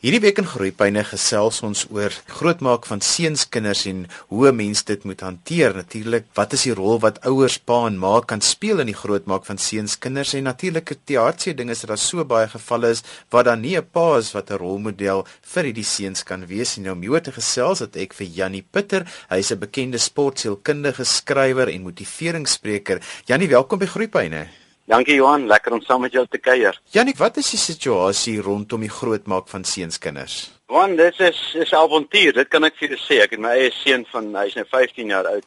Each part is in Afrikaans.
Hierdie week in Groepyne gesels ons oor grootmaak van seunskinders en hoe mense dit moet hanteer. Natuurlik, wat is die rol wat ouers, pa en ma kan speel in die grootmaak van seunskinders en natuurlik die hartseer ding is dat daar so baie gevalle is waar daar nie 'n pa is wat 'n rolmodel vir hierdie seuns kan wees nie. Nou om hier te gesels het ek vir Jannie Pitter. Hy's 'n bekende sportsielkundige skrywer en motiveringsspreker. Jannie, welkom by Groepyne. Dankie Johan, lekker om saam met jou te kuier. Janik, wat is die situasie rondom die grootmaak van seunskinders? Want dit is is avontuur, dit kan ek vir julle sê. Ek het my eie seun van hy's nou 15 jaar oud.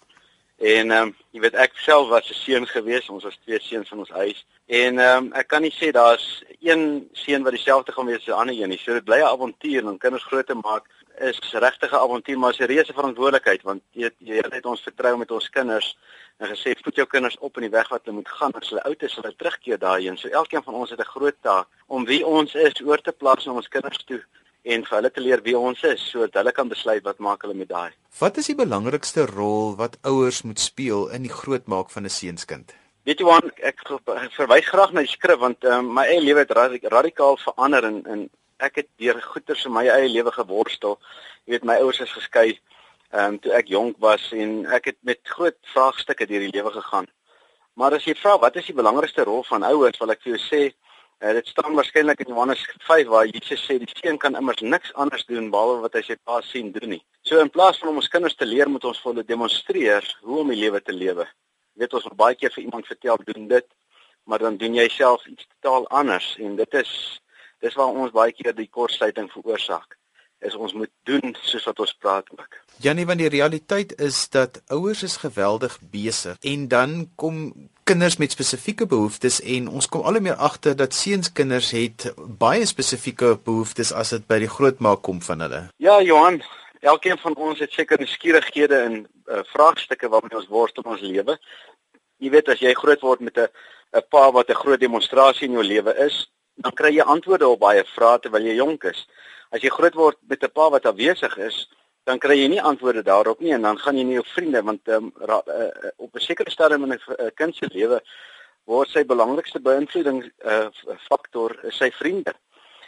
En ehm um, jy weet ek self was 'n seun gewees, ons was twee seuns in ons huis. En ehm um, ek kan nie sê daar's een seun wat dieselfde gaan wees as die ander een nie. So dit bly 'n avontuur om kinders groot te maak is regtig 'n avontuur, maar 'n reuse verantwoordelikheid want jy jy het ons vertrou met ons kinders en gesê voed jou kinders op in die weg wat hulle moet gaan as hulle oud is, hulle terugkeer daarheen. So elkeen van ons het 'n groot taak om wie ons is oor te plaas na ons kinders toe en vir hulle te leer wie ons is sodat hulle kan besluit wat maak hulle met daai. Wat is die belangrikste rol wat ouers moet speel in die grootmaak van 'n seunskind? Weet jy wat ek verwys graag na die skrif want um, my eie lewe het radikaal verander in in ek het deur goeters in my eie lewe geworstel. Jy weet my ouers is geskei ehm um, toe ek jonk was en ek het met groot vraagstukke deur die lewe gegaan. Maar as jy vra wat is die belangrikste rol van ouers, wil ek vir jou sê uh, dit staan waarskynlik in Johannes 5 waar Jesus sê die seun kan immers niks anders doen behalwe wat hy sy pa sien doen nie. So in plaas van om ons kinders te leer moet ons vir hulle demonstreer hoe om die lewe te lewe. Jy weet ons moet baie keer vir iemand vertel doen dit, maar dan doen jy self iets totaal anders en dit is dis waar ons baie keer die kortsluiting veroorsaak is ons moet doen soos wat ons praat ook. Janie, want die realiteit is dat ouers is geweldig besig en dan kom kinders met spesifieke behoeftes en ons kom al hoe meer agter dat seunskinders het baie spesifieke behoeftes as dit by die grootmaak kom van hulle. Ja, Johan, elkeen van ons het seker nuuskierighede en uh, vraagstukke waarmee ons worstel in ons lewe. Jy weet as jy groot word met 'n 'n pa wat 'n groot demonstrasie in jou lewe is, dan kry jy antwoorde op baie vrae terwyl jy jonk is. As jy groot word met 'n pa wat afwesig is, dan kry jy nie antwoorde daarop nie en dan gaan jy nie jou vriende want um, ra, uh, op 'n sekere stadium in 'n uh, kind se lewe word sy belangrikste beïnvloeding uh, faktor is sy vriende.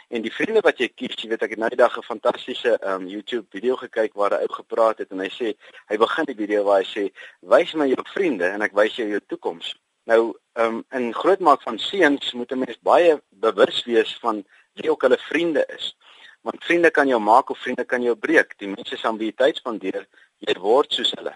En die vriende wat jy kies, jy weet ek het nou die dag 'n fantastiese um, YouTube video gekyk waar 'n ou gepraat het en hy sê hy begin die video waar hy sê wys my jou vriende en ek wys jou jou toekoms. Nou, ehm um, in grootmaak van seuns moet 'n mens baie bewus wees van wie ook hulle vriende is. Want vriende kan jou maak of vriende kan jou breek. Die mense saam wie jy tyd spandeer, jy word soos hulle.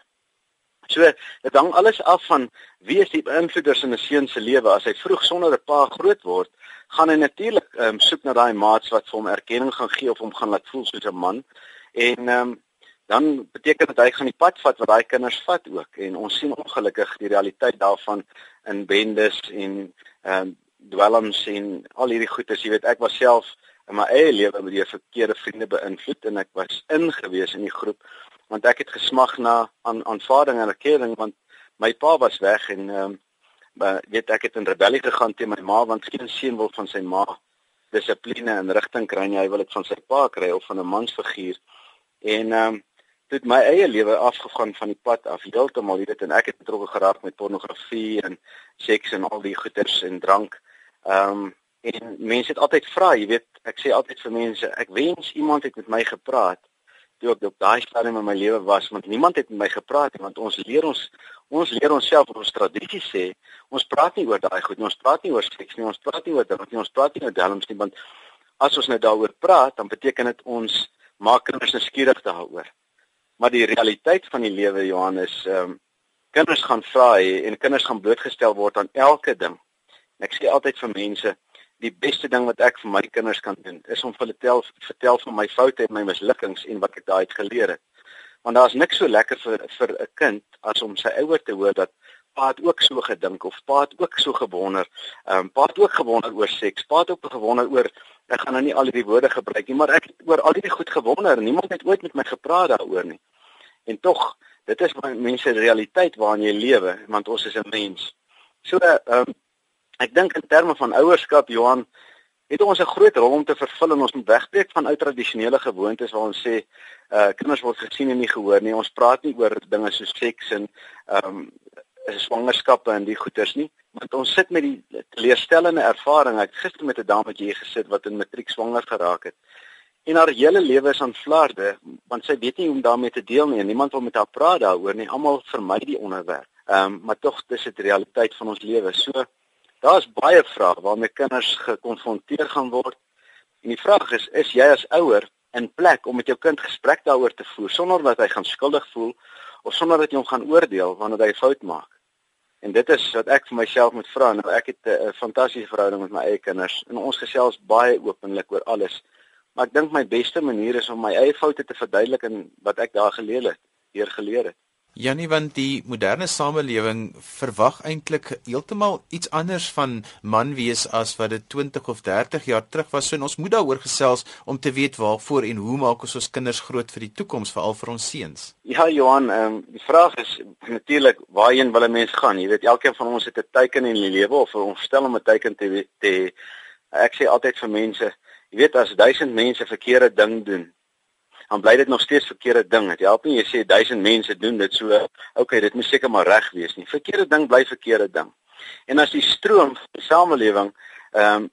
So, dit hang alles af van wie is die beïnvloeders in 'n seun se lewe. As hy vroeg sonder 'n pa groot word, gaan hy natuurlik ehm um, soek na daai maats wat vir hom erkenning gaan gee of hom gaan laat voel soos 'n man. En ehm um, dan beteken dit hy gaan die pad vat wat daai kinders vat ook. En ons sien ongelukkig die realiteit daarvan in bendes en ehm um, dwelms en al hierdie goedes jy weet ek was self in my eie lewe met die verkeerde vriende beïnvloed en ek was ingewees in die groep want ek het gesmag na aan aanvaarding en erkenning want my pa was weg en ehm um, weet ek het in rebellie gegaan teen my ma want geen seun wil van sy ma dissipline en rigting kry nie. Hy wil dit van sy pa kry of van 'n mansfiguur. En ehm um, het my eie lewe afgegaan van die pad af heeltemal jy weet en ek het betrokke geraak met pornografie en seks en al die goeters en drank. Ehm um, en mense het altyd vra, jy weet, ek sê altyd vir mense, ek wens iemand het met my gepraat toe ek op daai stadium in my lewe was, want niemand het met my gepraat nie, want ons leer ons ons leer onsself op ons tradisie sê, ons praat nie oor daai goed nie, ons praat nie oor seks nie, ons praat nie oor drank nie, ons praat nie oor dwelms nie, want as ons nou daaroor praat, dan beteken dit ons maak kinders nou skieurig daaroor. Maar die realiteit van die lewe Johannes, ehm um, kinders gaan vra en kinders gaan blootgestel word aan elke ding. En ek sê altyd vir mense, die beste ding wat ek vir my kinders kan doen, is om hulle tel vertel van my foute en my mislukkings en wat ek daai uit geleer het. Want daar's niks so lekker vir vir 'n kind as om sy ouer te hoor dat pa het ook so gedink of pa het ook so gewonder. Ehm um, pa het ook gewonder oor seks. Pa het ook gewonder oor ek gaan nou nie al die woorde gebruik nie, maar ek het oor al die goed gewonder. Niemand het ooit met my gepraat daaroor nie. En tog, dit is my mense realiteit waarin jy lewe, want ons is 'n mens. So, ehm um, ek dink in terme van ouerskap, Johan, het ons 'n groot rol om te vervul en ons moet wegbreek van ou tradisionele gewoontes waar ons sê, uh kinders word gesien en nie gehoor nie. Ons praat nie oor dinge soos seks en ehm um, swangerskappe en die goeters nie want ons sit met die leerstellende ervaring ek gister met 'n dame wat jy gesit wat in matriek swanger geraak het en haar hele lewe is aan flarde want sy weet nie hoe om daarmee te deel nie en niemand wil met haar praat daaroor nie. Almal vermy die onderwerp. Ehm um, maar tog dis dit realiteit van ons lewe. So daar's baie vrae waarmee kinders gekonfronteer gaan word. En die vraag is is jy as ouer in plek om met jou kind gesprek daaroor te voer sonder dat hy gaan skuldig voel of sonder dat jy hom gaan oordeel wanneer hy fout maak? En dit is wat ek vir myself moet vra. Nou ek het 'n fantastiese verhouding met my eie kinders en ons gesels baie openlik oor alles. Maar ek dink my beste manier is om my eie foute te verduidelik en wat ek daar geleer het, hier geleer het. Janie want die moderne samelewing verwag eintlik heeltemal iets anders van man wees as wat dit 20 of 30 jaar terug was. So ons moet daaroor gesels om te weet waarvoor en hoe maak ons ons kinders groot vir die toekoms veral vir ons seuns. Ja Johan, ehm um, die vraag is natuurlik waarheen wil 'n mens gaan? Jy weet elkeen van ons het 'n teiken in die lewe of ons stel om 'n teiken te te ek sê altyd vir mense, jy weet as 1000 mense verkeerde ding doen, dan bly dit nog steeds verkeerde ding. Dit help nie jy sê duisend mense doen dit so, okay, dit moet seker maar reg wees nie. Verkeerde ding bly verkeerde ding. En as die stroom van die samelewing ehm um,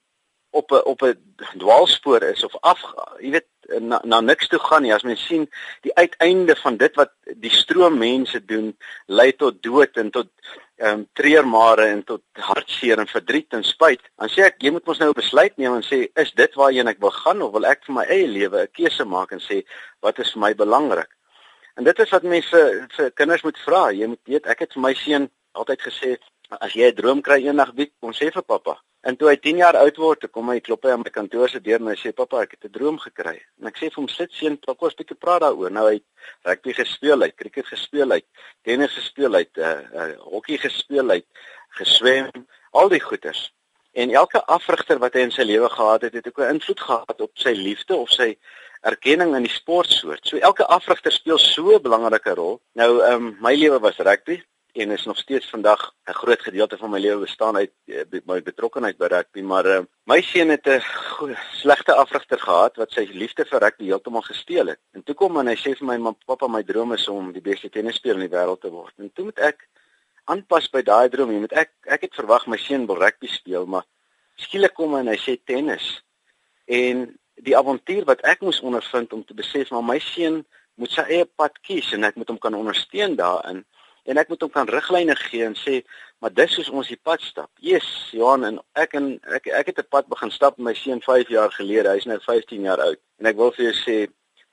op 'n op 'n dwaalspoor is of af, jy weet na, na niks toe gaan nie. As mens sien die uiteinde van dit wat die stroom mense doen, lei tot dood en tot ehm um, treurmare en tot hartseer en verdriet en spyt. Dan sê ek jy moet mos nou 'n besluit neem en sê is dit waarheen ek wil gaan of wil ek vir my eie lewe 'n keuse maak en sê wat is vir my belangrik? En dit is wat mense vir kinders moet vra. Jy moet weet ek het vir my seun altyd gesê as jy 'n droom kry eendag wie kom sê vir pappa. En toe hy 10 jaar oud word, kom hy klop hy aan my kantoor se deur en hy sê pappa, ek het 'n droom gekry. En ek sê vir hom sit seun, pappa, ons bietjie praat daaroor. Nou hy rugby gespeel, hy cricket gespeel, hy tennis gespeel, hy uh, uh, hokkie gespeel, hy geswem, al die goeters. En elke afrigter wat hy in sy lewe gehad het, het ook 'n invloed gehad op sy liefde of sy erkenning in die sportsoort. So elke afrigter speel so 'n belangrike rol. Nou, ehm um, my lewe was rugby en is nog steeds vandag 'n groot gedeelte van my lewe bestaan uit eh, my betrokkeheid by rugby, maar uh, my seun het 'n slegte afrigter gehad wat sy liefde vir rugby heeltemal gesteel het. En toe kom en hy sê vir my, "Ma, pappa, my droom is om die beste tennisspeler in die wêreld te word." En toe moet ek aanpas by daai droom. Jy moet ek ek het verwag my seun wil rugby speel, maar skielik kom hy en hy sê tennis. En die avontuur wat ek moes ondervind om te besef maar my seun moet sy eie pad kies en ek moet hom kan ondersteun daarin en ek moet hom kan riglyne gee en sê maar dis soos ons die pad stap. Yes, Johan en ek en ek ek het 'n pad begin stap met my seun 5 jaar gelede. Hy's nou 15 jaar oud. En ek wil vir jou sê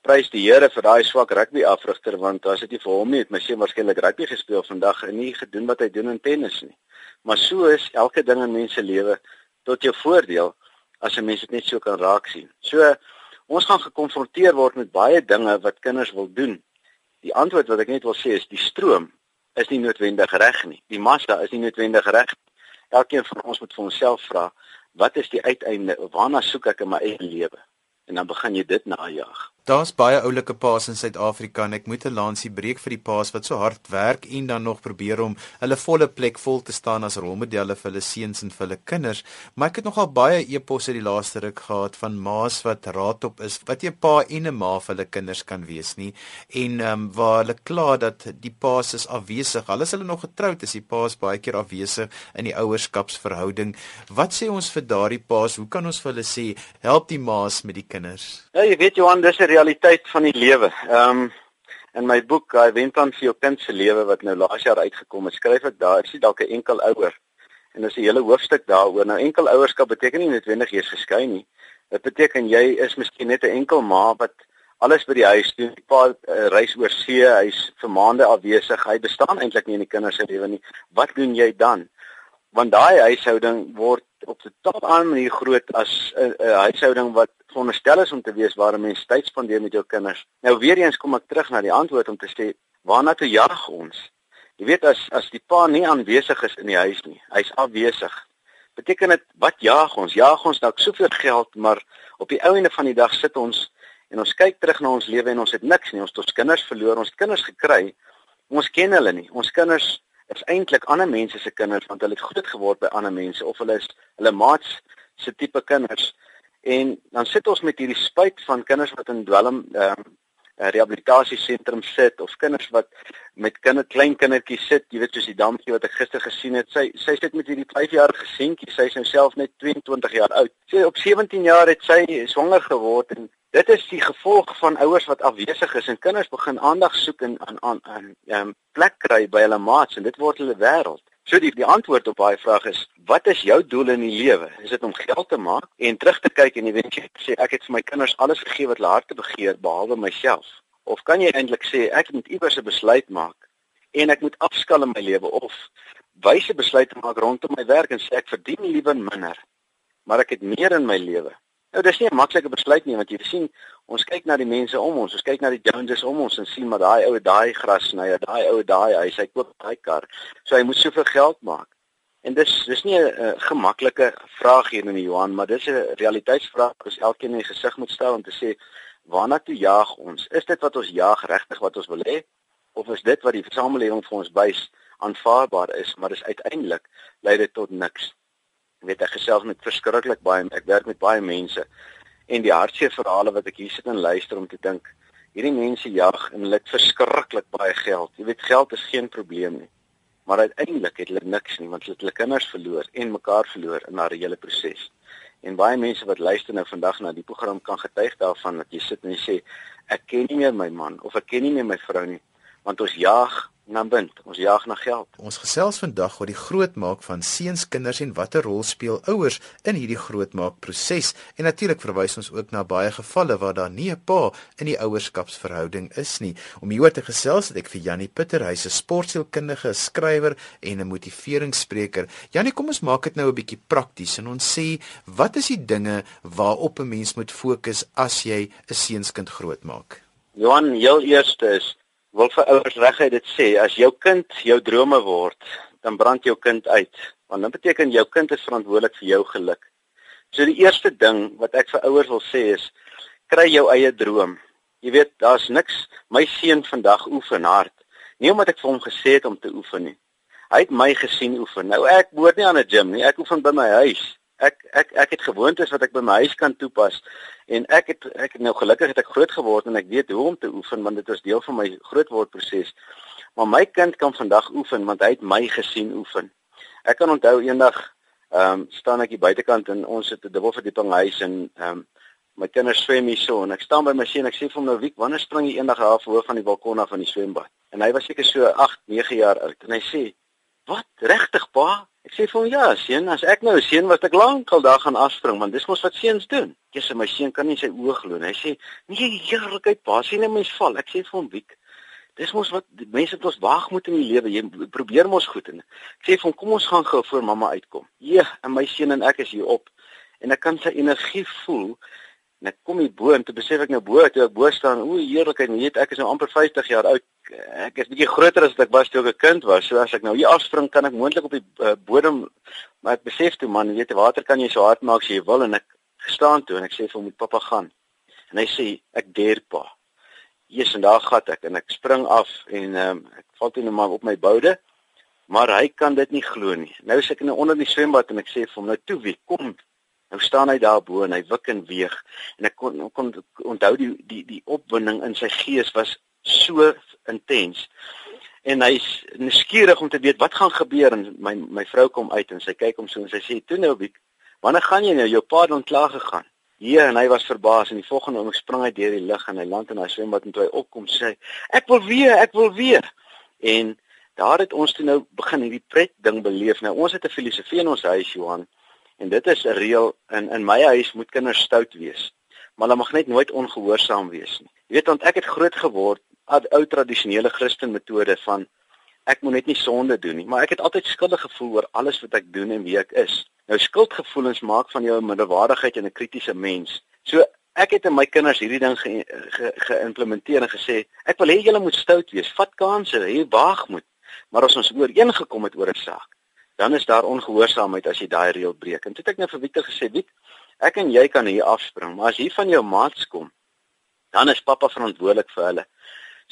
prys die Here vir daai swak rugby afrigter want as dit nie vir hom nie het my seun waarskynlik rugby gespeel vandag en nie gedoen wat hy doen in tennis nie. Maar so is elke ding in mense lewe tot jou voordeel as 'n mens dit net so kan raak sien. So ons gaan gekonfronteer word met baie dinge wat kinders wil doen. Die antwoord wat ek net wil sê is die stroom is nie noodwendig reg nie. Die massa is nie noodwendig reg. Elkeen van ons moet vir onsself vra, wat is die uiteinde? Waarna soek ek in my eie lewe? En dan begin jy dit najag. Daar's baie oulike paas in Suid-Afrika en ek moet 'n lansie breek vir die paas wat so hard werk en dan nog probeer om hulle volle plek vol te staan as rolmodelle vir hulle seuns en vir hulle kinders. Maar ek het nogal baie eposse die laaste ruk gehad van ma's wat raadop is wat jy pa en 'n ma vir hulle kinders kan wees nie en ehm um, waar hulle kla dat die paas is afwesig. Al is hulle nog getroud, is die paas baie keer afwesig in die ouerskapsverhouding. Wat sê ons vir daardie paas? Hoe kan ons vir hulle sê help die ma's met die kinders? Ja, jy weet Johan, dis 'n realiteit van die lewe. Ehm um, in my boek, hy wen dan vir jou kind se lewe wat nou laas jaar uitgekom het, skryf ek daar, is jy dalk 'n enkel ouer. En dis 'n hele hoofstuk daaroor. Nou enkel ouerskap beteken nie noodwendig jy's geskei nie. Dit beteken jy is miskien net 'n enkel ma wat alles by die huis doen. Die pa uh, reis oor see, hy's vir maande afwesig. Hy bestaan eintlik nie in die kinders se lewe nie. Wat doen jy dan? Want daai huishouding word op 'n totaal ander manier groot as 'n uh, uh, huishouding wat veronderstel is om te wees waar 'n mens tyd spandeer met jou kinders. Nou weer eens kom ek terug na die antwoord om te sê waarna toe jag ons? Jy weet as as die pa nie aanwesig is in die huis nie, hy's afwesig. Beteken dit wat jag ons? Jag ons dalk soveel geld, maar op die ou ende van die dag sit ons en ons kyk terug na ons lewe en ons het niks nie. Ons het ons kinders verloor, ons kinders gekry. Ons ken hulle nie. Ons kinders is eintlik ander mense se kinders want hulle het groot geword by ander mense of hulle is hulle maats se tipe kinders. En dan sit ons met hierdie spyt van kinders wat in dwelm ehm uh, rehabilitasiesentrum sit of kinders wat met kinder klein kindertjies sit. Jy weet soos die dammetjie wat ek gister gesien het sy sy sit met hierdie 5-jarige seentjie sy is nou self net 22 jaar oud. Sy op 17 jaar het sy swanger geword en Dit is die gevolg van ouers wat afwesig is en kinders begin aandag soek en aan aan 'n um, plek kry by hulle maats en dit word hulle wêreld. So die die antwoord op daai vraag is: Wat is jou doel in die lewe? Is dit om geld te maak en terug te kyk en eventueel sê ek het vir my kinders alles gegee wat hulle harte begeer behalwe myself? Of kan jy eintlik sê ek moet iewers 'n besluit maak en ek moet afskaal in my lewe of wyse besluite maak rondom my werk en sê ek verdien liewer minder, maar ek het meer in my lewe. Nou dis nie 'n maklike besluit nie want jy sien ons kyk na die mense om ons, ons kyk na die Joneses om ons en sien maar daai ou daai gras sny, daai ou daai hy sê koop daai kar. So hy moet soveel geld maak. En dis dis nie 'n gemaklike vraag hier in die Johan, maar dis 'n realiteitsvraag wat elkeen in die gesig moet stel om te sê waarna toe jaag ons? Is dit wat ons jaag regtig wat ons wil hê of is dit wat die samelewing vir ons wys aanvaarbaar is, maar dis uiteindelik lei dit tot niks weet ek gesels met verskriklik baie ek werk met baie mense. En die hartseer verhale wat ek hier sit en luister om te dink hierdie mense jag en hulle het verskriklik baie geld. Jy weet geld is geen probleem nie. Maar uiteindelik het hulle niks nie want hulle het hulle kinders verloor en mekaar verloor in daardie hele proses en baie mense wat luister nou vandag na die program kan getuig daarvan dat jy sit en jy sê ek ken nie meer my man of ek ken nie meer my vrou nie want ons jag na bind. Ons jag na geld. Ons gesels vandag oor die grootmaak van seuns, kinders en watter rol speel ouers in hierdie grootmaak proses. En natuurlik verwys ons ook na baie gevalle waar daar nie 'n pa in die ouerskapsverhouding is nie. Om hieroor te gesels het ek vir Jannie Pitter, hy's 'n sportsielkundige, skrywer en 'n motiveringsspreker. Jannie, kom ons maak dit nou 'n bietjie prakties en ons sê, wat is die dinge waarop 'n mens moet fokus as jy 'n seunskind grootmaak? Johan, heel eerste is wil vir ouers reguit dit sê as jou kind jou drome word dan brand jou kind uit want dit beteken jou kind is verantwoordelik vir jou geluk. So die eerste ding wat ek vir ouers wil sê is kry jou eie droom. Jy weet daar's niks my seun vandag oefen hard nie omdat ek vir hom gesê het om te oefen nie. Hy het my gesien oefen. Nou ek behoort nie aan 'n gym nie ek oefen by my huis. Ek ek ek het gewoontes wat ek by my huis kan toepas en ek het ek het nou gelukkig het ek groot geword en ek weet hoe om te oefen want dit is deel van my grootwordproses. Maar my kind kan vandag oefen want hy het my gesien oefen. Ek kan onthou eendag ehm um, staan ek hier buitekant en ons het 'n dubbelverdieping huis en ehm um, my kinders swem hier so en ek staan by my seun ek sê vir hom nou Wiek wanneer spring jy eendag half hoog van die balkon af van die swembad en hy was seker so 8 9 jaar oud en hy sê wat regtig pa Ek sê vir hom ja, seun, as ek nou 'n seun was, ek lank al daar gaan afspring, want dis mos wat seuns doen. Ek sê my seun kan nie sy oë glo nie. Hy sê, "Nee, heerlikheid, pa, sien 'n mens val." Ek sê vir hom, "Wiek, dis mos wat mense het ons waag moet in die lewe. Jy probeer mos goed en ek sê vir hom, "Kom ons gaan gou voor mamma uitkom." Ja, en my seun en ek is hier op en ek kan sy energie voel. En ek kom hier bo en toe besef ek nou bo toe ek bo staan, o, heerlikheid, weet ek is nou amper 50 jaar oud ek is bietjie groter as wat ek was toe ek 'n kind was. So as ek nou hier afspring, kan ek moontlik op die uh, bodem maar ek besef toe man, weet jy, water kan jy so hard maak as jy wil en ek staan toe en ek sê vir hom moet pappa gaan. En hy sê ek deur pa. Jesus en daar gat ek en ek spring af en um, ek val toe net maar op my boude. Maar hy kan dit nie glo nie. Nou is ek in 'n onder die swembad en ek sê vir hom nou toe wie kom Nou staan hy daar bo en hy wik en weeg en ek kon kon onthou die die die opwinding in sy gees was so intens. En hy's nuuskierig om te weet wat gaan gebeur en my my vrou kom uit en sy kyk hom so en sy sê toe nou Wiek, wanneer gaan jy nou jou pa het ontklaar gegaan? Ja, en hy was verbaas en die volgende oomblik spring hy deur die lug en hy land in hy swembad en toe hy opkom sê ek wil weer, ek wil weer. En daar het ons toe nou begin hierdie pret ding beleef. Nou ons het 'n filosofie in ons huis Johan en dit is 'n reël in in my huis moet kinders stout wees. Maar hulle mag net nooit ongehoorsaam wees nie. Jy weet want ek het groot geword ou tradisionele Christen metode van ek moet net nie sonde doen nie, maar ek het altyd skuldig gevoel oor alles wat ek doen en wie ek is. Nou skuldgevoelens maak van jou 'n minderwaardigheid en 'n kritiese mens. So ek het in my kinders hierdie ding geïmplementeer ge, ge en gesê, ek wil hê julle moet stout wees, vat kansse, hê waag moet. Maar as ons ooreengekom het oor 'n saak, dan is daar ongehoorsaamheid as jy daai reël breek. En toe het ek net vir Victor gesê, "Wiek, ek en jy kan hier afspring, maar as hier van jou maats kom, dan is pappa verantwoordelik vir hulle."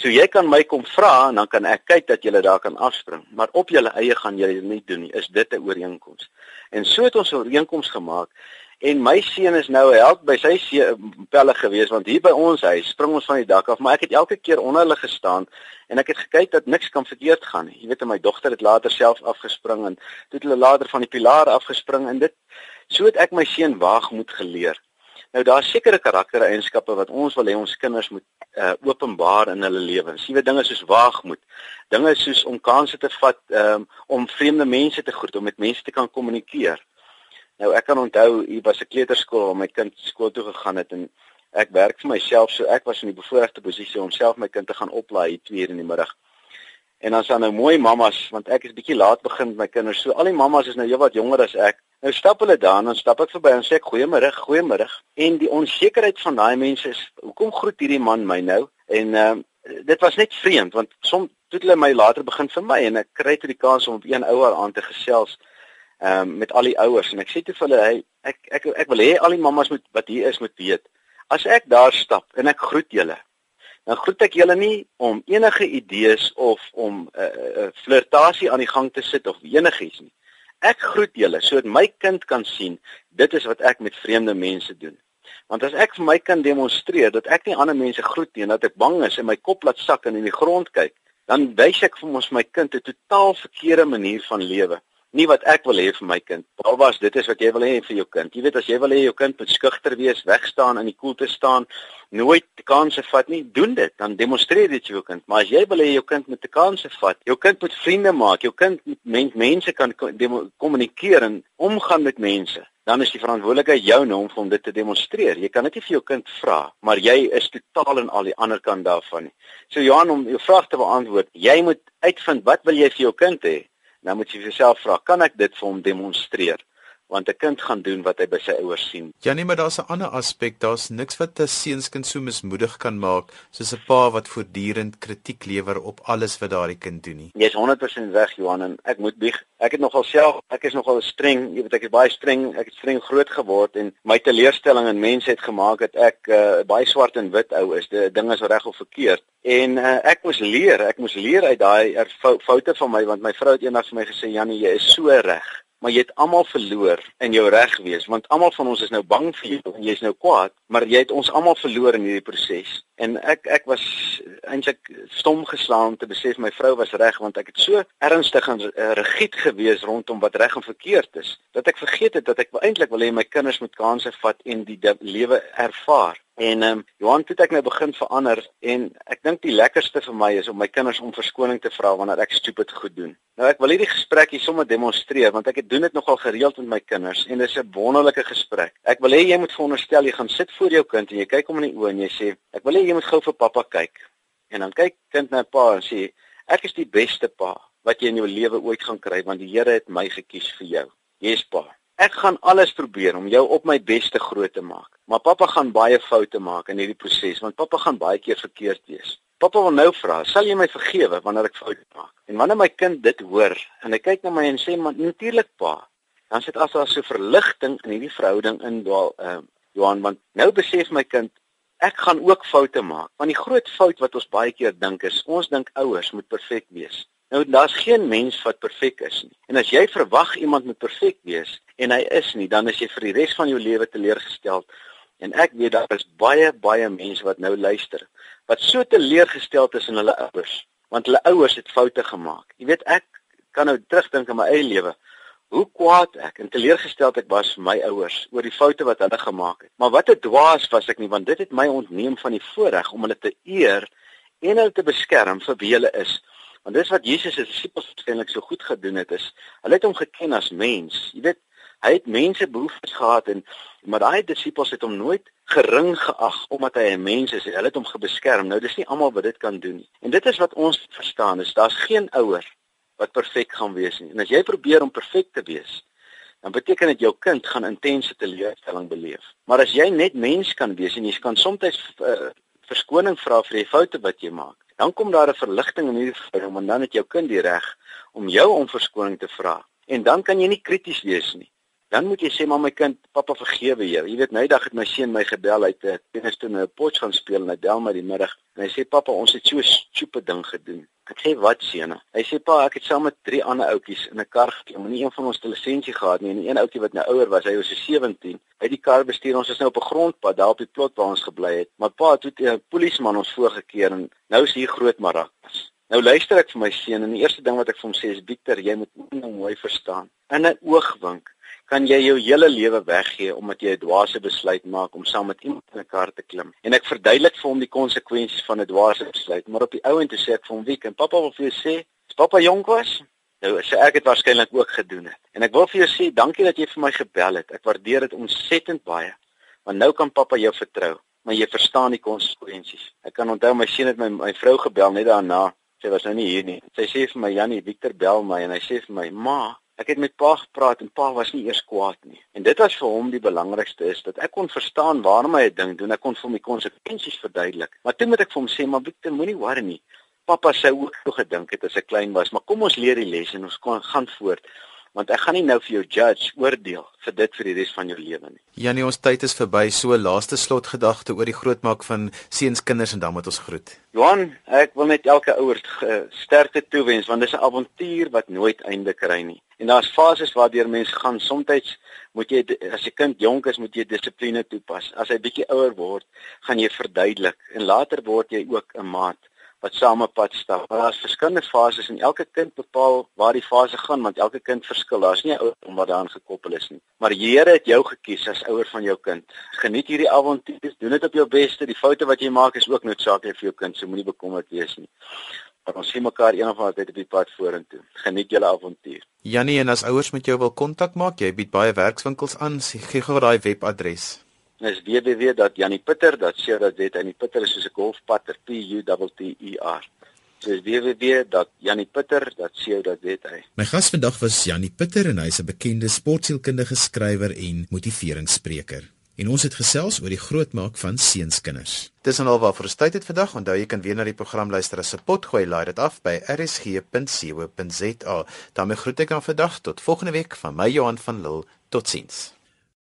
So jy kan my kom vra en dan kan ek kyk dat jy daar kan afspring, maar op jou eie gaan jy dit nie doen nie. Is dit 'n ooreenkoms? En so het ons 'n ooreenkoms gemaak en my seun is nou help by sy pelle gewees want hier by ons huis spring ons van die dak af, maar ek het elke keer onder hulle gestaan en ek het gekyk dat niks kan verkeerd gaan nie. Jy weet, my dogter het later self afgespring en toe het hulle later van die pilaar afgespring en dit so het ek my seun waag moet geleer. Nou daar's sekere karaktereienskappe wat ons wil hê ons kinders moet uh, openbaar in hulle lewens. Weet dinge soos waagmoed, dinge soos om kansse te vat um, om vreemde mense te groet, om met mense te kan kommunikeer. Nou ek kan onthou, hier was 'n kleuterskool waar my kind skool toe gegaan het en ek werk vir myself, so ek was in die bevoordeelde posisie om self my kind te gaan oplaai 2 uur in die middag. En dan staan nou mooi mammas want ek is bietjie laat begin met my kinders. So al die mammas is nou heelwat jonger as ek. Nou stap hulle daar en dan stap ek verby en sê ek goeiemôre, goeiemôre. En die onsekerheid van daai mense is, hoekom groet hierdie man my nou? En ehm uh, dit was net vreemd want soms toe hulle my later begin vir my en ek kry toe die kans om op een ouer aan te gesels ehm um, met al die ouers en ek sê toe vir hulle hey, ek ek ek wil hê al die mammas moet wat hier is moet weet. As ek daar stap en ek groet julle dan groet ek julle nie om enige idees of om 'n uh, uh, flirtasie aan die gang te sit of enigiets nie. Ek groet julle sodat my kind kan sien dit is wat ek met vreemde mense doen. Want as ek vir my kind demonstreer dat ek nie ander mense groet nie en dat ek bang is en my kop laat sak en in die grond kyk, dan wys ek vir ons my kind 'n totaal verkeerde manier van lewe nie wat ek wil hê vir my kind. Alwas dit is wat jy wil hê vir jou kind. Jy weet as jy wil hê jou kind moet skugter wees, wegstaan in die koelte staan, nooit kansse vat nie, doen dit. Dan demonstreer dit jou kind. Maar as jy wil hê jou kind moet 'n kansse vat, jou kind moet vriende maak, jou kind moet mens, mense kan kommunikeer en omgaan met mense. Dan is die verantwoordelikheid joune om vir hom dit te demonstreer. Jy kan dit nie vir jou kind vra, maar jy is totaal aan al die ander kant daarvan nie. So Johan om jou vraag te beantwoord, jy moet uitvind wat wil jy vir jou kind hê? Nou moet jy jouself vra, kan ek dit vir hom demonstreer? Want 'n kind gaan doen wat hy by sy ouers sien. Ja nee, maar daar's 'n ander aspek. Daar's niks wat 'n seunskind so mismoedig kan maak soos 'n pa wat voortdurend kritiek lewer op alles wat daardie kind doen nie. Jy's 100% reg, Johan, en ek moet bieg. Ek het nogal self, ek is nogal streng, jy weet ek is baie streng, ek het streng groot geword en my teleurstelling in mense het gemaak dat ek uh, baie swart en wit ou is. Die ding is reg of verkeerd. En uh, ek moes leer, ek moes leer uit daai foute van my want my vrou het eendag vir my gesê, "Jannie, jy is so reg." Maar jy het almal verloor in jou reg wees want almal van ons is nou bang vir jou en jy's nou kwaad maar jy het ons almal verloor in hierdie proses. En ek ek was eintlik stom geslaan om te besef my vrou was reg want ek het so ernstig en uh, rigied gewees rondom wat reg en verkeerd is dat ek vergeet het dat ek eintlik wil hê my kinders moet kansse vat en die lewe ervaar En ehm um, Johan het ek nou begin verander en ek dink die lekkerste vir my is om my kinders om verskoning te vra wanneer ek stupid goed doen. Nou ek wil hierdie gesprek hier sommer demonstreer want ek het doen dit nogal gereeld met my kinders en dit is 'n wonderlike gesprek. Ek wil hê jy moet veronderstel jy gaan sit voor jou kind en jy kyk hom in die oë en jy sê ek wil hê jy moet gou vir pappa kyk. En dan kyk kind na pa en sê ek is die beste pa wat jy in jou lewe ooit gaan kry want die Here het my gekies vir jou. Jy's pa. Ek gaan alles probeer om jou op my beste groot te maak. Maar pappa gaan baie foute maak in hierdie proses want pappa gaan baie keer verkeerd wees. Pappa wil nou vra, sal jy my vergewe wanneer ek foute maak? En wanneer my kind dit hoor en hy kyk na my en sê, "Maar natuurlik pa." Dan sit as daar so verligting in hierdie verhouding in daal ehm uh, Johan want nou besef my kind ek gaan ook foute maak. Want die groot fout wat ons baie keer dink is ons dink ouers moet perfek wees. Nou daar's geen mens wat perfek is nie. En as jy verwag iemand moet perfek wees en hy is nie, dan is jy vir die res van jou lewe teleurgestel. En ek weet daar is baie baie mense wat nou luister wat so teleurgestel is in hulle ouers, want hulle ouers het foute gemaak. Jy weet ek kan nou terugdink aan my eie lewe. Hoe kwaad ek en teleurgestel ek was vir my ouers oor die foute wat hulle gemaak het. Maar wat 'n dwaas was ek nie want dit het my ontneem van die voorreg om hulle te eer en hulle te beskerm vir wie hulle is. Want dis wat Jesus se disippels waarskynlik so goed gedoen het is, hulle het hom geken as mens. Jy weet, hy het mense behoeftes gehad en maar daai disippels het hom nooit gering geag omdat hy 'n mens is. Hulle het hom gebeskerm. Nou dis nie almal wat dit kan doen nie. En dit is wat ons verstaan is, daar's geen ouer wat perfek gaan wees nie. En as jy probeer om perfek te wees, dan beteken dit jou kind gaan intense teleurstelling beleef. Maar as jy net mens kan wees en jy kan soms uh, verskoning vra vir die foute wat jy maak, dan kom daar 'n verligting in hierdie verhouding want dan het jou kind die reg om jou om verskoning te vra. En dan kan jy nie krities wees nie. Dan moet jy sê maar my kind, pappa vergewe jou. Jy weet, nou dag het my seun my gebel uit 'n tennis toe 'n potjie gaan speel en hy bel my die middag en hy sê pappa, ons het so 'n stupid ding gedoen. Ek sê wat seun? Hy sê pa, ek het saam met drie ander ouetjies in 'n kar geklim. Nie een van ons het 'n lisensie gehad nie en die een ouetjie wat nou ouer was, hy was so 17. Hy het die kar bestuur. Ons is nou op 'n grondpad daar op die plot waar ons gebly het. Maar pa het 'n polisieman ons voorgekeer en nou is hier groot marakas. Nou luister ek vir my seun en die eerste ding wat ek vir hom sê is Victor, jy moet nou mooi verstaan. In 'n oogwink kan jy jou hele lewe weggee omdat jy 'n dwaase besluit maak om saam met iemand in 'n kar te klim. En ek verduidelik vir hom die konsekwensies van 'n dwaase besluit, maar op die ou end toe sê ek vir hom, "Wie kan pappa wil vir jou sê, as pappa jonk was, nou sê ek het waarskynlik ook gedoen het. En ek wil vir jou sê, dankie dat jy vir my gebel het. Ek waardeer dit ontsettend baie. Want nou kan pappa jou vertrou, maar jy verstaan die konsekwensies. Ek kan onthou my seun het my my vrou gebel net daarna. Sy was nou nie hier nie. Sy sê vir my, "Jannie, Victor bel my en hy sê vir my, "Ma, Ek het met pa gepraat en pa was nie eers kwaad nie. En dit was vir hom die belangrikste is dat ek kon verstaan waarom hy 'n ding doen. Ek kon vir hom die konsekwensies verduidelik. Maar toe moet ek vir hom sê, "Maar Victor, moenie worry nie. Pappa sou ook so gedink het as hy klein was, maar kom ons leer die les en ons gaan voort." want ek gaan nie nou vir jou judge oordeel vir dit vir die res van jou lewe nie. Janie, ons tyd is verby. So laaste slotgedagte oor die grootmaak van seuns kinders en dan moet ons groet. Johan, ek wil net elke ouer sterkte toewens want dis 'n avontuur wat nooit einde kry nie. En daar's fases waardeur mense gaan. Soms moet jy as 'n kind jonk is, moet jy dissipline toepas. As hy bietjie ouer word, gaan jy verduidelik en later word jy ook 'n maat wat saam op pad stap. Daar's verskillende fases en elke kind bepaal waar die fase gaan want elke kind verskil. Daar's nie 'n ouer wat daaraan gekoppel is nie. Maar die Here het jou gekies as ouer van jou kind. Geniet hierdie avontuur. Doen dit op jou beste. Die foute wat jy maak is ook noodsaaklik vir jou kind. So moenie bekommerd wees nie. Maar ons sien mekaar eendag van tyd op die pad vorentoe. Geniet julle avontuur. Jannie en as ouers met jou wil kontak maak, jy bied baie werkswinkels aan. Gee gou daai webadres is www.jannipitter.co.za en die pitter is soos 'n golfpatter P U T T E R. Dis www.jannipitter.co.za. My gas vandag was Jannie Pitter en hy's 'n bekende sportsielkundige skrywer en motiveringsspreker. En ons het gesels oor die grootmaak van seunskinders. Dis en alwaar vir tyd het vandag. Onthou jy kan weer na die program luister as se pot gooi laai dit af by rsg.co.za. daarmee groet ek dan vandag tot volgende week van my Johan van Lille. Totsiens.